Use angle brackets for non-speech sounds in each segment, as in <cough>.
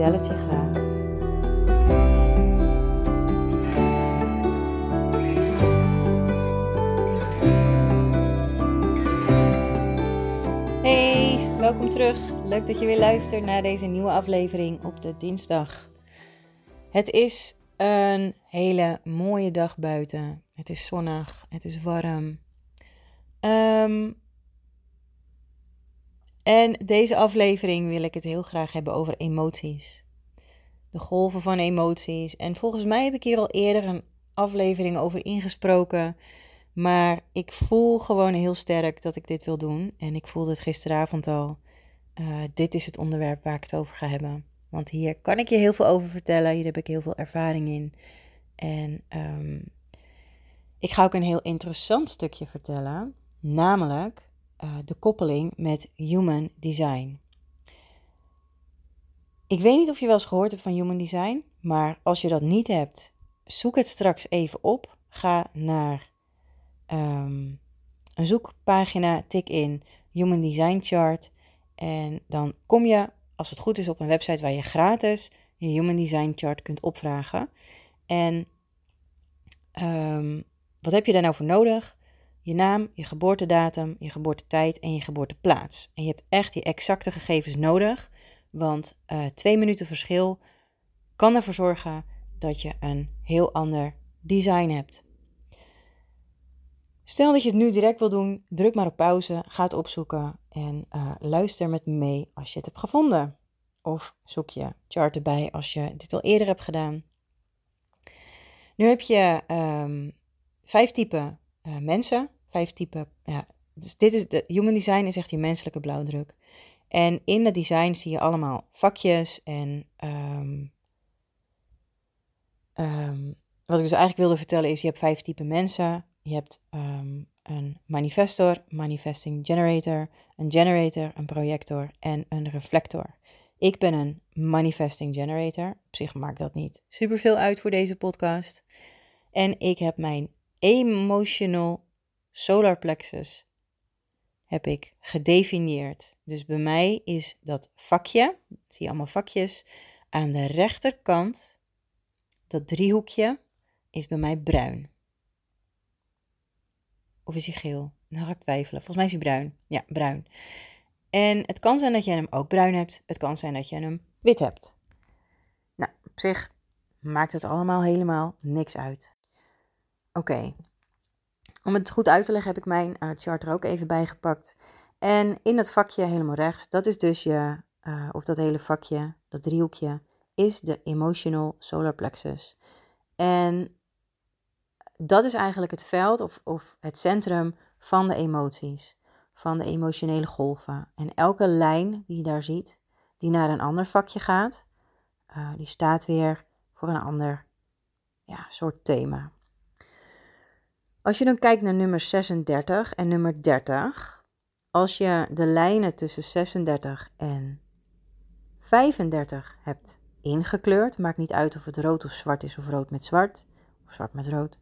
vertel graag. Hey, welkom terug. Leuk dat je weer luistert naar deze nieuwe aflevering op de dinsdag. Het is een hele mooie dag buiten. Het is zonnig, het is warm. Ehm, en deze aflevering wil ik het heel graag hebben over emoties. De golven van emoties. En volgens mij heb ik hier al eerder een aflevering over ingesproken. Maar ik voel gewoon heel sterk dat ik dit wil doen. En ik voelde het gisteravond al. Uh, dit is het onderwerp waar ik het over ga hebben. Want hier kan ik je heel veel over vertellen. Hier heb ik heel veel ervaring in. En um, ik ga ook een heel interessant stukje vertellen. Namelijk uh, de koppeling met human design. Ik weet niet of je wel eens gehoord hebt van human design. Maar als je dat niet hebt, zoek het straks even op. Ga naar um, een zoekpagina, tik in Human Design Chart. En dan kom je, als het goed is, op een website waar je gratis je Human Design Chart kunt opvragen. En um, wat heb je daar nou voor nodig? Je naam, je geboortedatum, je geboortetijd en je geboorteplaats. En je hebt echt die exacte gegevens nodig, want uh, twee minuten verschil kan ervoor zorgen dat je een heel ander design hebt. Stel dat je het nu direct wil doen, druk maar op pauze, ga het opzoeken en uh, luister met me mee als je het hebt gevonden. Of zoek je chart erbij als je dit al eerder hebt gedaan. Nu heb je um, vijf typen uh, mensen, vijf typen. Ja, dus dit is de human design is echt die menselijke blauwdruk. En in dat design zie je allemaal vakjes en um, um, wat ik dus eigenlijk wilde vertellen is, je hebt vijf typen mensen. Je hebt um, een manifestor, manifesting generator, een generator, een projector en een reflector. Ik ben een manifesting generator. Op zich maakt dat niet superveel uit voor deze podcast. En ik heb mijn emotional solar plexus heb ik gedefinieerd. Dus bij mij is dat vakje, zie je allemaal vakjes, aan de rechterkant, dat driehoekje, is bij mij bruin. Of is hij geel? Nou ga ik twijfelen. Volgens mij is hij bruin. Ja, bruin. En het kan zijn dat je hem ook bruin hebt. Het kan zijn dat je hem wit hebt. Nou, op zich maakt het allemaal helemaal niks uit. Oké. Om het goed uit te leggen heb ik mijn uh, chart er ook even bij gepakt. En in dat vakje helemaal rechts, dat is dus je, uh, of dat hele vakje, dat driehoekje, is de emotional solar plexus. En dat is eigenlijk het veld of, of het centrum van de emoties, van de emotionele golven. En elke lijn die je daar ziet, die naar een ander vakje gaat, uh, die staat weer voor een ander ja, soort thema. Als je dan kijkt naar nummer 36 en nummer 30, als je de lijnen tussen 36 en 35 hebt ingekleurd, maakt niet uit of het rood of zwart is of rood met zwart, of zwart met rood,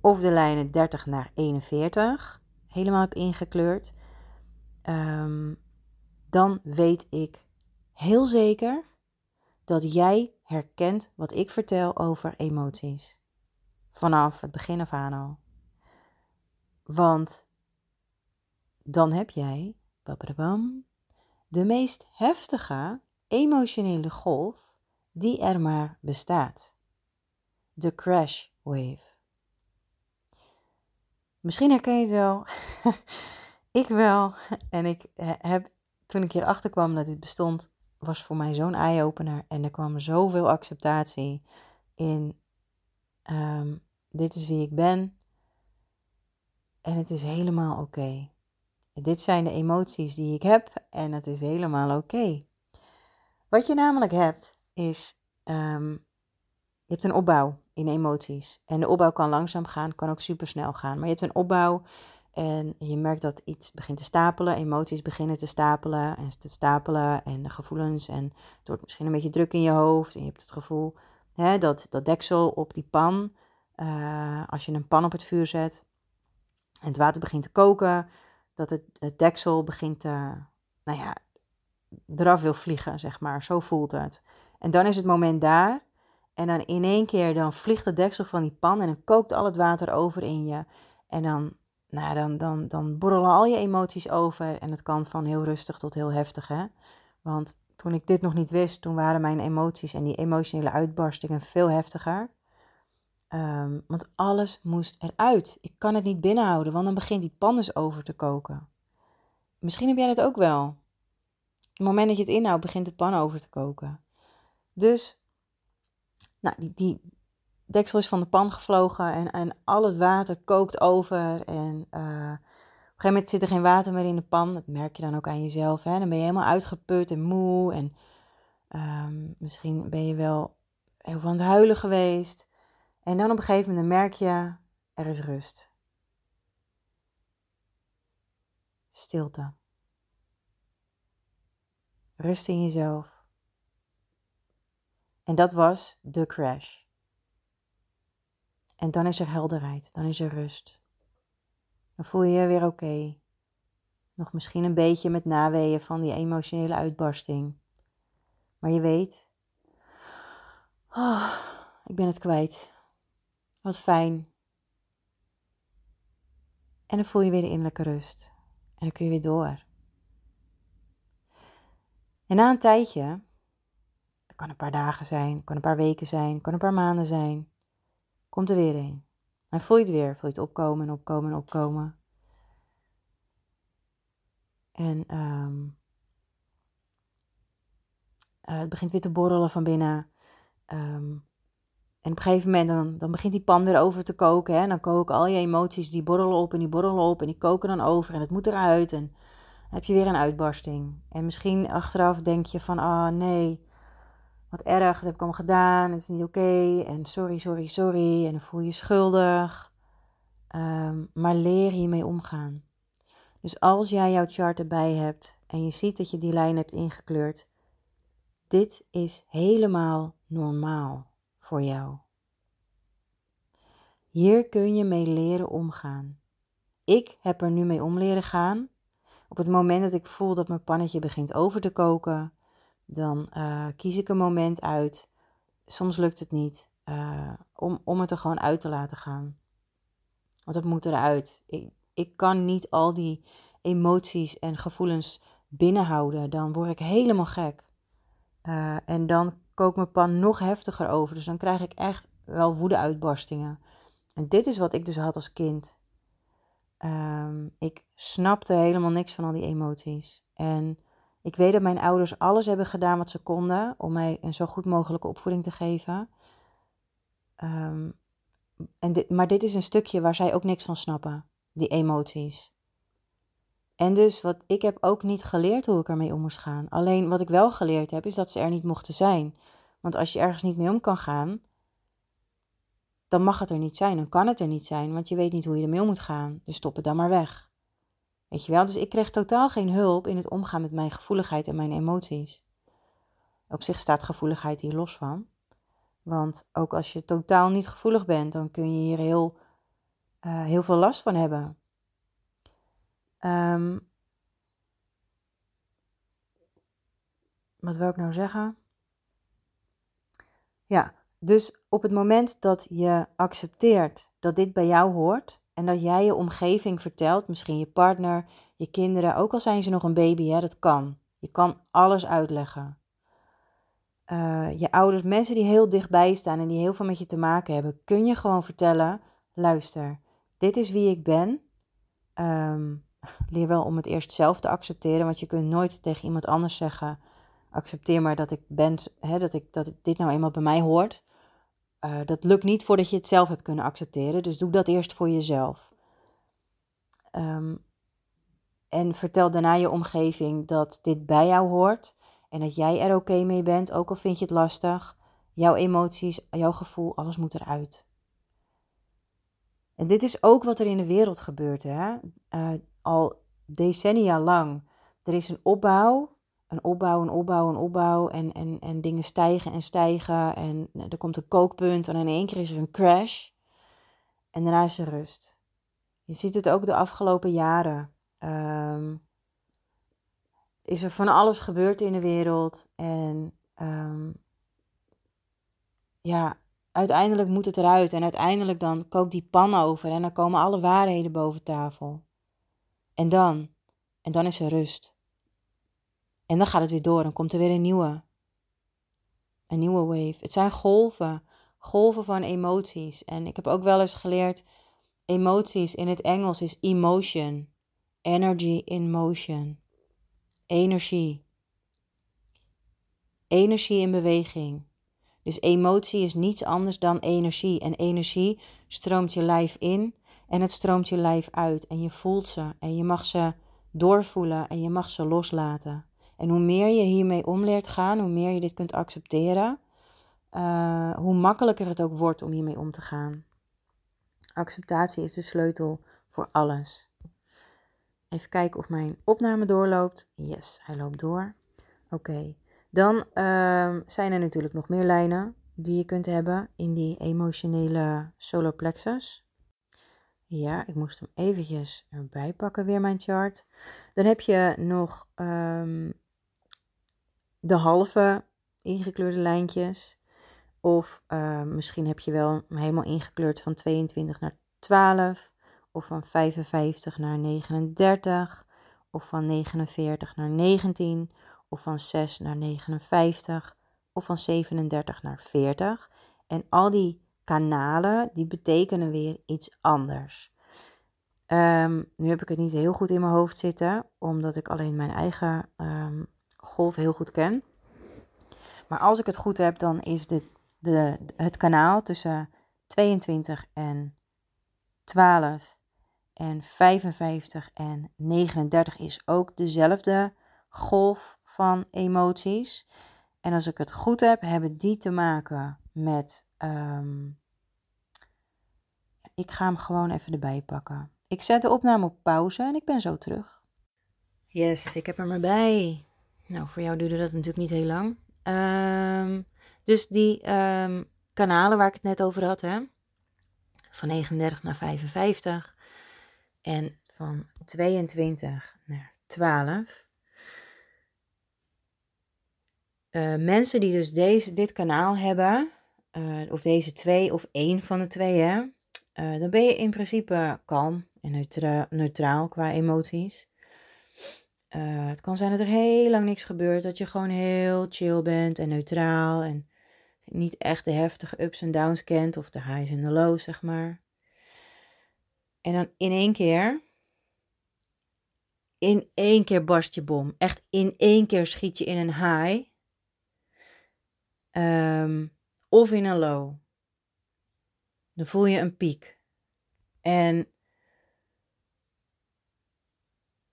of de lijnen 30 naar 41 helemaal heb ingekleurd, um, dan weet ik heel zeker dat jij herkent wat ik vertel over emoties. Vanaf het begin af aan al. Want dan heb jij de meest heftige emotionele golf die er maar bestaat. De crash wave. Misschien herken je het wel. <laughs> ik wel. En ik heb, toen ik hierachter kwam dat dit bestond, was voor mij zo'n eye-opener. En er kwam zoveel acceptatie in. Um, dit is wie ik ben. En het is helemaal oké. Dit zijn de emoties die ik heb en het is helemaal oké. Wat je namelijk hebt is ehm, je hebt een opbouw in emoties. En de opbouw kan langzaam gaan, kan ook super snel gaan. Maar je hebt een opbouw en je merkt dat iets begint te stapelen. Emoties beginnen te stapelen en te stapelen. En de gevoelens. En het wordt misschien een beetje druk in je hoofd. En je hebt het gevoel hè, dat dat deksel op die pan. Uh, als je een pan op het vuur zet en het water begint te koken. Dat het, het deksel begint te, nou ja, eraf wil vliegen, zeg maar. Zo voelt het. En dan is het moment daar en dan in één keer dan vliegt de deksel van die pan en dan kookt al het water over in je. En dan, nou, dan, dan, dan borrelen al je emoties over. En het kan van heel rustig tot heel heftig. Hè? Want toen ik dit nog niet wist, toen waren mijn emoties en die emotionele uitbarstingen veel heftiger. Um, want alles moest eruit. Ik kan het niet binnenhouden, want dan begint die pan dus over te koken. Misschien heb jij dat ook wel. Op het moment dat je het inhoudt, begint de pan over te koken. Dus nou, die, die deksel is van de pan gevlogen en, en al het water kookt over. En uh, op een gegeven moment zit er geen water meer in de pan. Dat merk je dan ook aan jezelf. Hè? Dan ben je helemaal uitgeput en moe. En um, misschien ben je wel heel aan het huilen geweest. En dan op een gegeven moment merk je, er is rust. Stilte. Rust in jezelf. En dat was de crash. En dan is er helderheid, dan is er rust. Dan voel je je weer oké. Nog misschien een beetje met naweeën van die emotionele uitbarsting. Maar je weet, oh, ik ben het kwijt. Wat fijn. En dan voel je weer de innerlijke rust. En dan kun je weer door. En na een tijdje kan een paar dagen zijn, kan een paar weken zijn, kan een paar maanden zijn. Komt er weer een. En voel je het weer, voel je het opkomen en opkomen en opkomen. En um, uh, het begint weer te borrelen van binnen. Um, en op een gegeven moment dan, dan begint die pan weer over te koken. Hè? En dan koken al je emoties, die borrelen op en die borrelen op en die koken dan over. En het moet eruit. En dan heb je weer een uitbarsting. En misschien achteraf denk je van, ah nee, wat erg, dat heb ik allemaal gedaan, het is niet oké en sorry, sorry, sorry en dan voel je schuldig. Um, maar leer hiermee omgaan. Dus als jij jouw chart erbij hebt en je ziet dat je die lijn hebt ingekleurd, dit is helemaal normaal voor jou. Hier kun je mee leren omgaan. Ik heb er nu mee om leren gaan. Op het moment dat ik voel dat mijn pannetje begint over te koken, dan uh, kies ik een moment uit. Soms lukt het niet. Uh, om, om het er gewoon uit te laten gaan. Want het moet eruit. Ik, kan niet al die emoties en gevoelens binnenhouden. Dan word ik helemaal gek. Uh, en dan kookt mijn pan nog heftiger over. Dus dan krijg ik echt wel woede-uitbarstingen. En dit is wat ik dus had als kind. Um, ik snapte helemaal niks van al die emoties. En ik weet dat mijn ouders alles hebben gedaan wat ze konden om mij een zo goed mogelijke opvoeding te geven. Um, en dit, maar dit is een stukje waar zij ook niks van snappen, die emoties. En dus wat ik heb ook niet geleerd hoe ik ermee om moest gaan. Alleen wat ik wel geleerd heb, is dat ze er niet mochten zijn. Want als je ergens niet mee om kan gaan, dan mag het er niet zijn. Dan kan het er niet zijn, want je weet niet hoe je ermee om moet gaan. Dus stop het dan maar weg. Weet je wel? Dus ik kreeg totaal geen hulp in het omgaan met mijn gevoeligheid en mijn emoties. Op zich staat gevoeligheid hier los van. Want ook als je totaal niet gevoelig bent, dan kun je hier heel, uh, heel veel last van hebben. Um, wat wil ik nou zeggen? Ja, dus op het moment dat je accepteert dat dit bij jou hoort, en dat jij je omgeving vertelt, misschien je partner, je kinderen, ook al zijn ze nog een baby, hè, dat kan. Je kan alles uitleggen. Uh, je ouders, mensen die heel dichtbij staan en die heel veel met je te maken hebben, kun je gewoon vertellen: luister, dit is wie ik ben. Um, leer wel om het eerst zelf te accepteren, want je kunt nooit tegen iemand anders zeggen: accepteer maar dat ik ben, hè, dat, ik, dat dit nou eenmaal bij mij hoort. Uh, dat lukt niet voordat je het zelf hebt kunnen accepteren. Dus doe dat eerst voor jezelf. Um, en vertel daarna je omgeving dat dit bij jou hoort en dat jij er oké mee bent, ook al vind je het lastig. jouw emoties, jouw gevoel, alles moet eruit. En dit is ook wat er in de wereld gebeurt. Hè? Uh, al decennia lang. Er is een opbouw, een opbouw, een opbouw, een opbouw. En, en, en dingen stijgen en stijgen. En er komt een kookpunt en in één keer is er een crash. En daarna is er rust. Je ziet het ook de afgelopen jaren. Um, is er van alles gebeurd in de wereld. En um, ja, uiteindelijk moet het eruit. En uiteindelijk dan kookt die pan over en dan komen alle waarheden boven tafel. En dan, en dan is er rust. En dan gaat het weer door en komt er weer een nieuwe. Een nieuwe wave. Het zijn golven, golven van emoties. En ik heb ook wel eens geleerd, emoties in het Engels is emotion. Energy in motion. Energie. Energie in beweging. Dus emotie is niets anders dan energie. En energie stroomt je lijf in en het stroomt je lijf uit. En je voelt ze en je mag ze doorvoelen en je mag ze loslaten. En hoe meer je hiermee om leert gaan, hoe meer je dit kunt accepteren, uh, hoe makkelijker het ook wordt om hiermee om te gaan. Acceptatie is de sleutel voor alles. Even kijken of mijn opname doorloopt. Yes, hij loopt door. Oké. Dan uh, zijn er natuurlijk nog meer lijnen die je kunt hebben in die emotionele solar plexus. Ja, ik moest hem eventjes erbij pakken, weer mijn chart. Dan heb je nog um, de halve ingekleurde lijntjes. Of uh, misschien heb je wel helemaal ingekleurd van 22 naar 12. Of van 55 naar 39. Of van 49 naar 19 of van 6 naar 59 of van 37 naar 40. En al die kanalen die betekenen weer iets anders. Um, nu heb ik het niet heel goed in mijn hoofd zitten, omdat ik alleen mijn eigen um, golf heel goed ken. Maar als ik het goed heb, dan is de, de, het kanaal tussen 22 en 12 en 55 en 39 is ook dezelfde golf van emoties. En als ik het goed heb, hebben die te maken met. Um, ik ga hem gewoon even erbij pakken. Ik zet de opname op pauze en ik ben zo terug. Yes, ik heb hem erbij. Nou, voor jou duurde dat natuurlijk niet heel lang. Um, dus die um, kanalen waar ik het net over had, hè? van 39 naar 55 en van 22 naar 12. Uh, mensen die dus deze, dit kanaal hebben, uh, of deze twee of één van de twee, hè, uh, dan ben je in principe kalm en neutra neutraal qua emoties. het kan zijn dat er heel lang niks gebeurt, dat je gewoon heel chill bent en neutraal en niet echt de heftige ups en downs kent of de highs en de lows, zeg maar. En dan in één keer, in één keer barst je bom. Echt in één keer schiet je in een high. Um, of in een low. Dan voel je een piek. En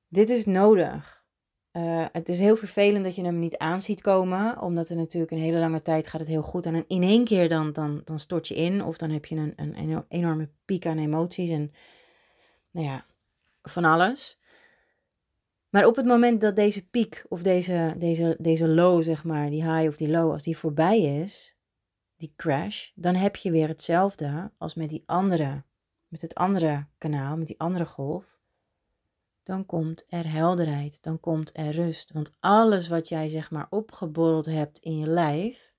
dit is nodig. Uh, het is heel vervelend dat je hem niet aan ziet komen, omdat er natuurlijk een hele lange tijd gaat het heel goed. En in één keer dan, dan, dan stort je in, of dan heb je een, een, een enorme piek aan emoties en nou ja, van alles. Maar op het moment dat deze piek of deze, deze, deze low, zeg maar, die high of die low, als die voorbij is, die crash, dan heb je weer hetzelfde als met die andere, met het andere kanaal, met die andere golf. Dan komt er helderheid, dan komt er rust. Want alles wat jij zeg maar opgeborreld hebt in je lijf,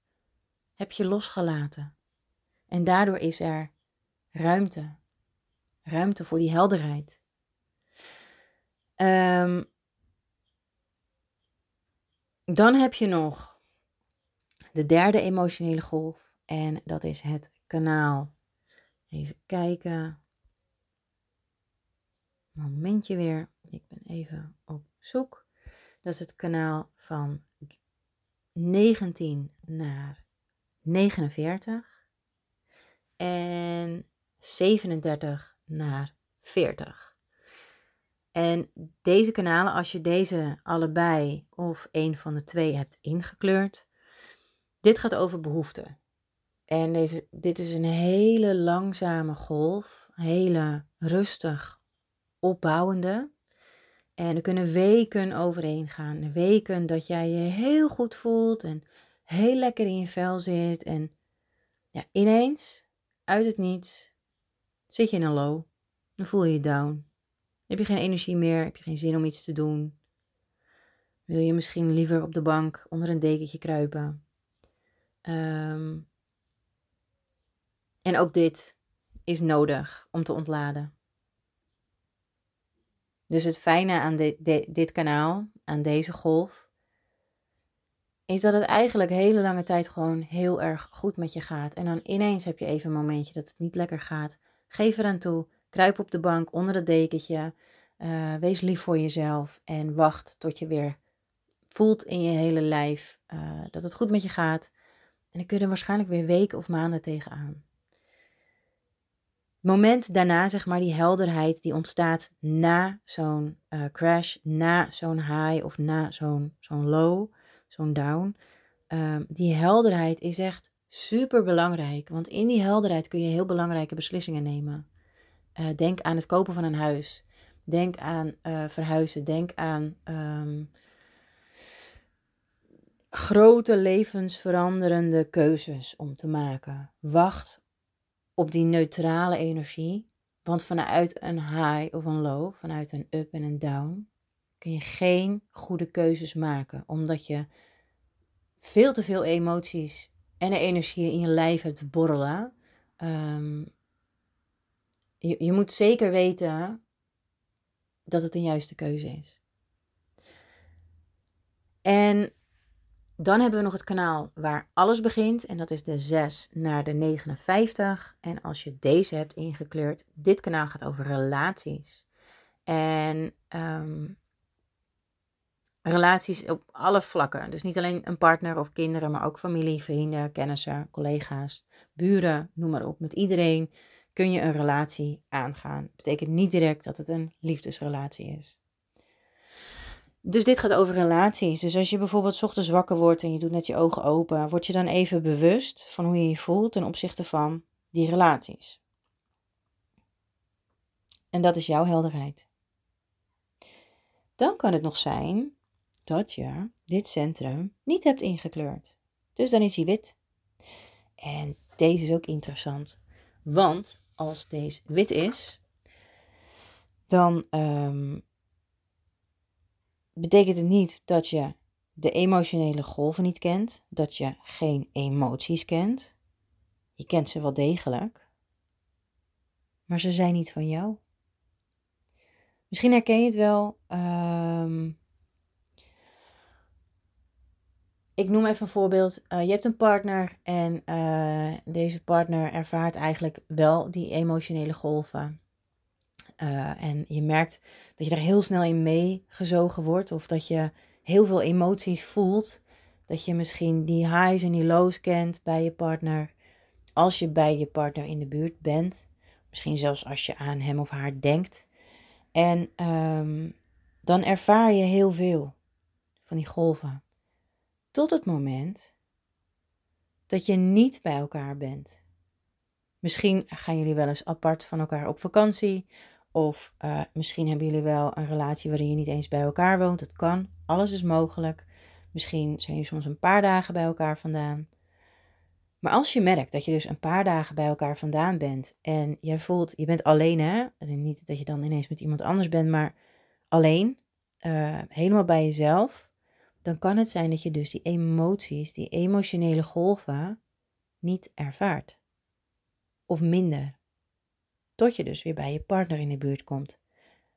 heb je losgelaten. En daardoor is er ruimte. Ruimte voor die helderheid. Um, dan heb je nog de derde emotionele golf. En dat is het kanaal. Even kijken. Momentje weer. Ik ben even op zoek. Dat is het kanaal van 19 naar 49. En 37 naar 40. En deze kanalen, als je deze allebei of een van de twee hebt ingekleurd, dit gaat over behoeften. En deze, dit is een hele langzame golf, hele rustig opbouwende. En er kunnen weken overheen gaan. Weken dat jij je heel goed voelt en heel lekker in je vel zit. En ja, ineens, uit het niets, zit je in een low. Dan voel je je down. Heb je geen energie meer? Heb je geen zin om iets te doen? Wil je misschien liever op de bank onder een dekentje kruipen? Um, en ook dit is nodig om te ontladen. Dus het fijne aan dit kanaal, aan deze golf, is dat het eigenlijk hele lange tijd gewoon heel erg goed met je gaat. En dan ineens heb je even een momentje dat het niet lekker gaat. Geef eraan toe, kruip op de bank onder het dekentje, uh, wees lief voor jezelf en wacht tot je weer voelt in je hele lijf uh, dat het goed met je gaat. En dan kun je er waarschijnlijk weer weken of maanden tegenaan moment daarna, zeg maar, die helderheid die ontstaat na zo'n uh, crash, na zo'n high of na zo'n zo'n low, zo'n down. Um, die helderheid is echt super belangrijk, want in die helderheid kun je heel belangrijke beslissingen nemen. Uh, denk aan het kopen van een huis. Denk aan uh, verhuizen. Denk aan um, grote levensveranderende keuzes om te maken. Wacht op die neutrale energie. Want vanuit een high of een low, vanuit een up en een down, kun je geen goede keuzes maken. Omdat je veel te veel emoties en energieën in je lijf hebt borrelen. Um, je, je moet zeker weten dat het een juiste keuze is. En dan hebben we nog het kanaal waar alles begint. En dat is de 6 naar de 59. En als je deze hebt ingekleurd, dit kanaal gaat over relaties. En um, relaties op alle vlakken. Dus niet alleen een partner of kinderen, maar ook familie, vrienden, kennissen, collega's, buren, noem maar op. Met iedereen kun je een relatie aangaan. Dat betekent niet direct dat het een liefdesrelatie is. Dus dit gaat over relaties. Dus als je bijvoorbeeld ochtends wakker wordt en je doet net je ogen open, word je dan even bewust van hoe je je voelt ten opzichte van die relaties. En dat is jouw helderheid. Dan kan het nog zijn dat je dit centrum niet hebt ingekleurd. Dus dan is hij wit. En deze is ook interessant. Want als deze wit is, dan um, betekent het niet dat je de emotionele golven niet kent, dat je geen emoties kent. Je kent ze wel degelijk, maar ze zijn niet van jou. Misschien herken je het wel. Um, ik noem even een voorbeeld. Uh, je hebt een partner en uh, deze partner ervaart eigenlijk wel die emotionele golven. Uh, en je merkt dat je er heel snel in meegezogen wordt of dat je heel veel emoties voelt. Dat je misschien die highs en die lows kent bij je partner. Als je bij je partner in de buurt bent. Misschien zelfs als je aan hem of haar denkt. En um, dan ervaar je heel veel van die golven. Tot het moment dat je niet bij elkaar bent. Misschien gaan jullie wel eens apart van elkaar op vakantie. Of uh, misschien hebben jullie wel een relatie waarin je niet eens bij elkaar woont. Dat kan. Alles is mogelijk. Misschien zijn jullie soms een paar dagen bij elkaar vandaan. Maar als je merkt dat je dus een paar dagen bij elkaar vandaan bent en jij voelt, je bent alleen hè, niet dat je dan ineens met iemand anders bent, maar alleen, uh, helemaal bij jezelf, dan kan het zijn dat je dus die emoties, die emotionele golven, niet ervaart. Of minder. Tot je dus weer bij je partner in de buurt komt.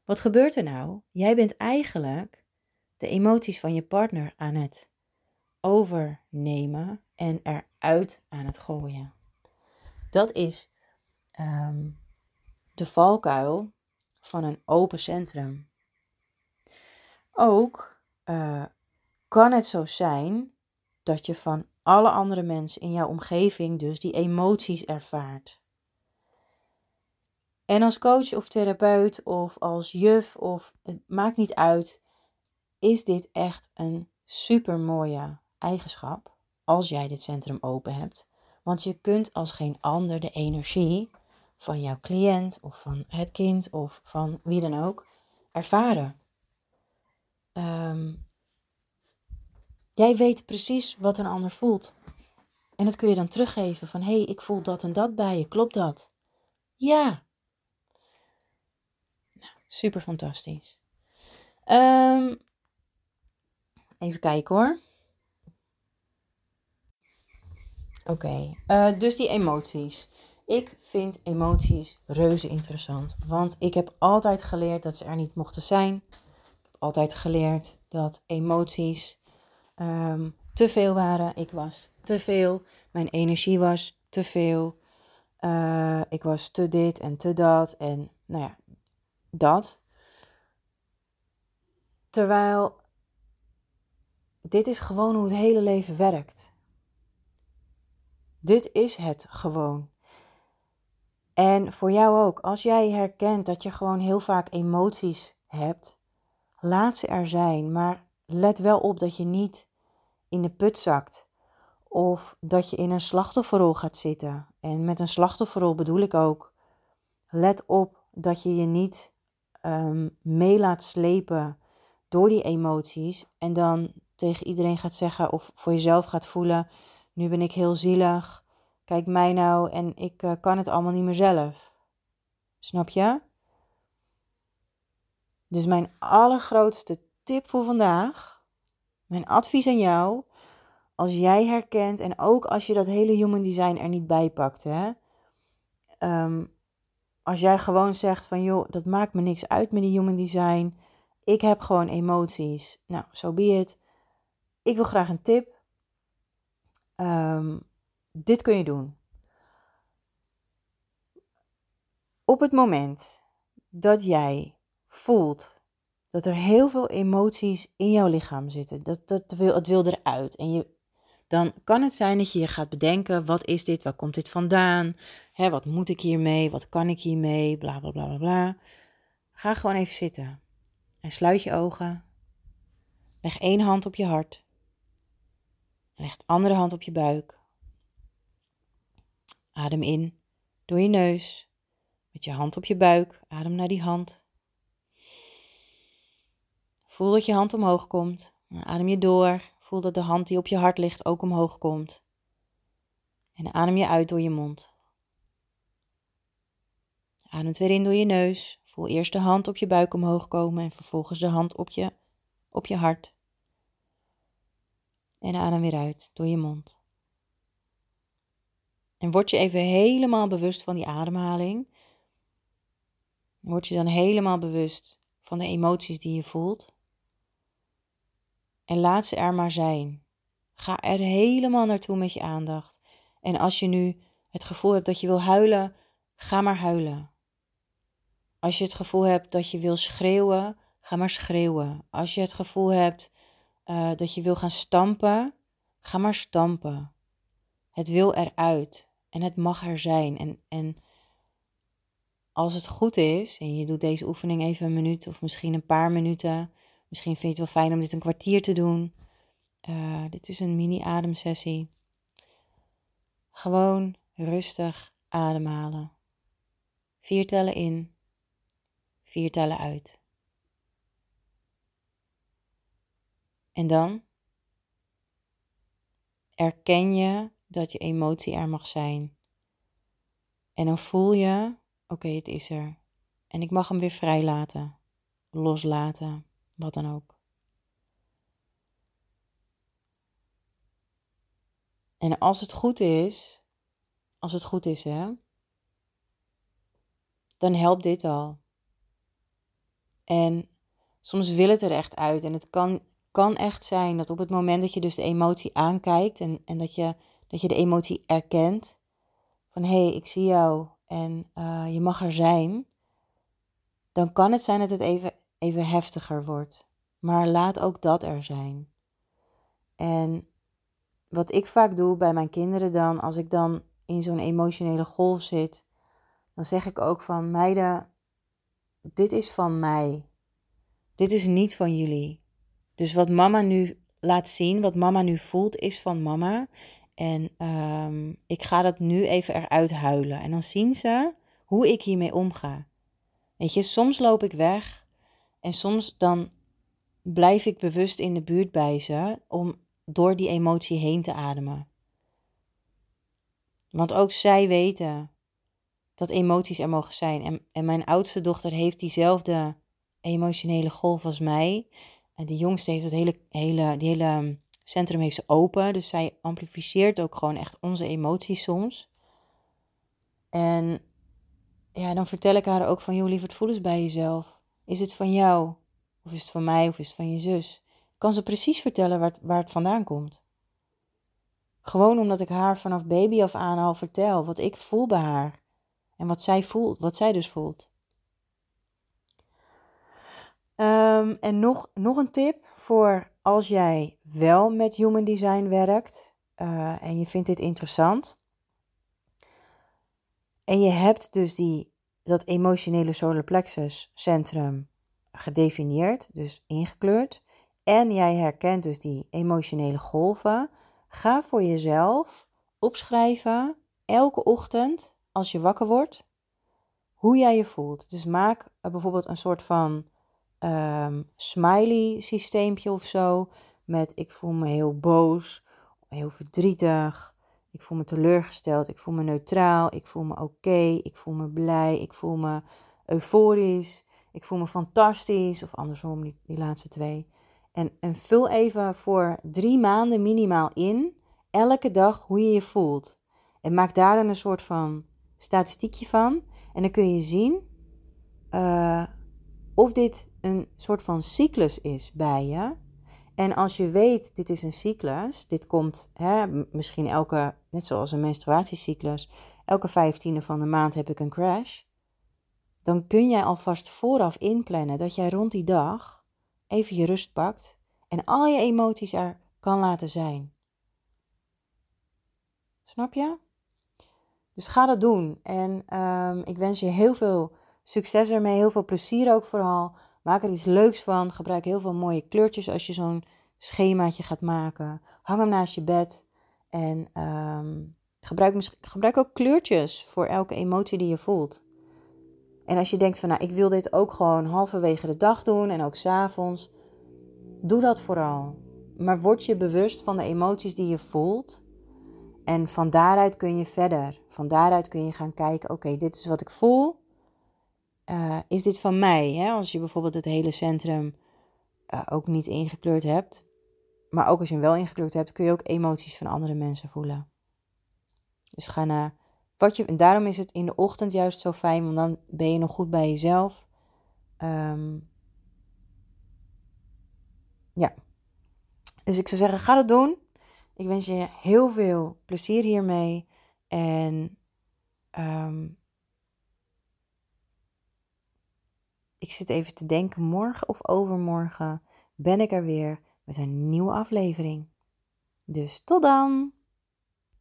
Wat gebeurt er nou? Jij bent eigenlijk de emoties van je partner aan het overnemen en eruit aan het gooien. Dat is ehm, de valkuil van een open centrum. Ook uh, kan het zo zijn dat je van alle andere mensen in jouw omgeving dus die emoties ervaart. En als coach of therapeut of als juf of het maakt niet uit, is dit echt een super mooie eigenschap als jij dit centrum open hebt. Want je kunt als geen ander de energie van jouw cliënt of van het kind of van wie dan ook ervaren. Ehm, jij weet precies wat een ander voelt. En dat kun je dan teruggeven van hé, hey, ik voel dat en dat bij je, klopt dat? Ja. Super fantastisch. Um, even kijken hoor. Oké, eh, dus die emoties. Ik vind emoties reuze interessant. Want ik heb altijd geleerd dat ze er niet mochten zijn. Ik heb altijd geleerd dat emoties ehm, te veel waren. Ik was te veel. Mijn energie was te veel. Uh, ik was te dit en te dat. En nou ja, dat. Terwijl dit is gewoon hoe het hele leven werkt. Dit is het gewoon. En voor jou ook, als jij herkent dat je gewoon heel vaak emoties hebt, laat ze er zijn, maar let wel op dat je niet in de put zakt of dat je in een slachtofferrol gaat zitten. En met een slachtofferrol bedoel ik ook, let op dat je je niet um, mee laat slepen door die emoties en dan tegen iedereen gaat zeggen of voor jezelf gaat voelen, nu ben ik heel zielig, kijk mij nou en ik uh, kan het allemaal niet meer zelf. Snap je? Dus mijn allergrootste tip voor vandaag, mijn advies aan jou, als jij herkent en ook als je dat hele human design er niet bij pakt, hè. Um, als jij gewoon zegt van joh, dat maakt me niks uit met die human design. Ik heb gewoon emoties. Nou, zo so be. Ik wil graag een tip. Um, dit kun je doen. Op het moment dat jij voelt dat er heel veel emoties in jouw lichaam zitten, dat, dat wil, het wil eruit en je, dan kan het zijn dat je je gaat bedenken, wat is dit, waar komt dit vandaan, wat moet ik hiermee, wat kan ik hiermee, bla bla bla bla bla. Ga gewoon even zitten en sluit je ogen. Leg één hand op je hart. Leg de andere hand op je buik. Adem in door je neus. Met je hand op je buik. Adem naar die hand. Voel dat je hand omhoog komt. Adem je door. Voel dat de hand die op je hart ligt ook omhoog komt. En adem je uit door je mond. Adem weer in door je neus. Voel eerst de hand op je buik omhoog komen en vervolgens de hand op je, op je hart. En adem weer uit door je mond. En word je even helemaal bewust van die ademhaling. Word je dan helemaal bewust van de emoties die je voelt. En laat ze er maar zijn. Ga er helemaal naartoe met je aandacht. En als je nu het gevoel hebt dat je wil huilen, ga maar huilen. Als je het gevoel hebt dat je wil schreeuwen, ga maar schreeuwen. Als je het gevoel hebt uh, dat je wil gaan stampen, ga maar stampen. Het wil eruit en het mag er zijn. En, en als het goed is, en je doet deze oefening even een minuut of misschien een paar minuten, misschien vind je het wel fijn om dit een kwartier te doen. Uh, dit is een mini-ademsessie. Gewoon rustig ademhalen. Vier tellen in, vier tellen uit. En dan erken je dat je emotie er mag zijn. En dan voel je, oké, het is er. En ik mag hem weer vrijlaten, loslaten, wat dan ook. En als het goed is, als het goed is, hè, dan helpt dit al. En soms wil het er echt uit. En het kan, kan echt zijn dat op het moment dat je dus de emotie aankijkt en, en dat, je, dat je de emotie erkent, van hé, hey, ik zie jou en uh, je mag er zijn, dan kan het zijn dat het even, even heftiger wordt. Maar laat ook dat er zijn. En wat ik vaak doe bij mijn kinderen dan, als ik dan in zo'n emotionele golf zit, dan zeg ik ook van meiden, dit is van mij. Dit is niet van jullie. Dus wat mama nu laat zien, wat mama nu voelt, is van mama. En ehm, ik ga dat nu even eruit huilen. En dan zien ze hoe ik hiermee omga. Weet je, soms loop ik weg en soms dan blijf ik bewust in de buurt bij ze om door die emotie heen te ademen. Want ook zij weten dat emoties er mogen zijn. En, en mijn oudste dochter heeft diezelfde emotionele golf als mij. En de jongste heeft het hele, hele, die hele ehm, centrum heeft ze open. Dus zij amplificeert ook gewoon echt onze emoties soms. En ja, dan vertel ik haar ook van, joh, lieverd, voel eens bij jezelf. Is het van jou? Of is het van mij? Of is het van je zus? Kan ze precies vertellen waar het, waar het vandaan komt. Gewoon omdat ik haar vanaf baby af aan al vertel wat ik voel bij haar. En wat zij voelt, wat zij dus voelt. Ehm, en nog, nog een tip voor als jij wel met human design werkt uh, en je vindt dit interessant. En je hebt dus die, dat emotionele solar plexus centrum gedefinieerd, dus ingekleurd. En jij herkent dus die emotionele golven. Ga voor jezelf opschrijven elke ochtend als je wakker wordt hoe jij je voelt. Dus maak bijvoorbeeld een soort van um, smiley systeempje of zo. Met ik voel me heel boos, heel verdrietig. Ik voel me teleurgesteld. Ik voel me neutraal. Ik voel me oké. ik voel me blij. Ik voel me euforisch. Ik voel me fantastisch. Of andersom, die, laatste twee. En, en vul even voor drie maanden minimaal in. Elke dag hoe je je voelt. En maak daar dan een soort van statistiekje van. En dan kun je zien uh, of dit een soort van cyclus is bij je. En als je weet, dit is een cyclus, dit komt hè, misschien elke, net zoals een menstruatiecyclus, elke vijftiende van de maand heb ik een crash. Dan kun jij alvast vooraf inplannen dat jij rond die dag even je rust pakt en al je emoties er kan laten zijn. Snap je? Dus ga dat doen. En um, ik wens je heel veel succes ermee, heel veel plezier ook vooral. Maak er iets leuks van. Gebruik heel veel mooie kleurtjes als je zo'n schemaatje gaat maken. Hang hem naast je bed. En um, gebruik, gebruik ook kleurtjes voor elke emotie die je voelt. En als je denkt van, nou, ik wil dit ook gewoon halverwege de dag doen en ook s'avonds, doe dat vooral. Maar word je bewust van de emoties die je voelt en van daaruit kun je verder. Van daaruit kun je gaan kijken: oké, dit is wat ik voel. Uh, is dit van mij? Hè? Als je bijvoorbeeld het hele centrum uh, ook niet ingekleurd hebt. Maar ook als je hem wel ingekleurd hebt, kun je ook emoties van andere mensen voelen. Dus ga naar wat je. En daarom is het in de ochtend juist zo fijn, want dan ben je nog goed bij jezelf. Um, ja. Dus ik zou zeggen, ga dat doen. Ik wens je heel veel plezier hiermee. En um, ik zit even te denken, morgen of overmorgen ben ik er weer met een nieuwe aflevering. Dus tot dan!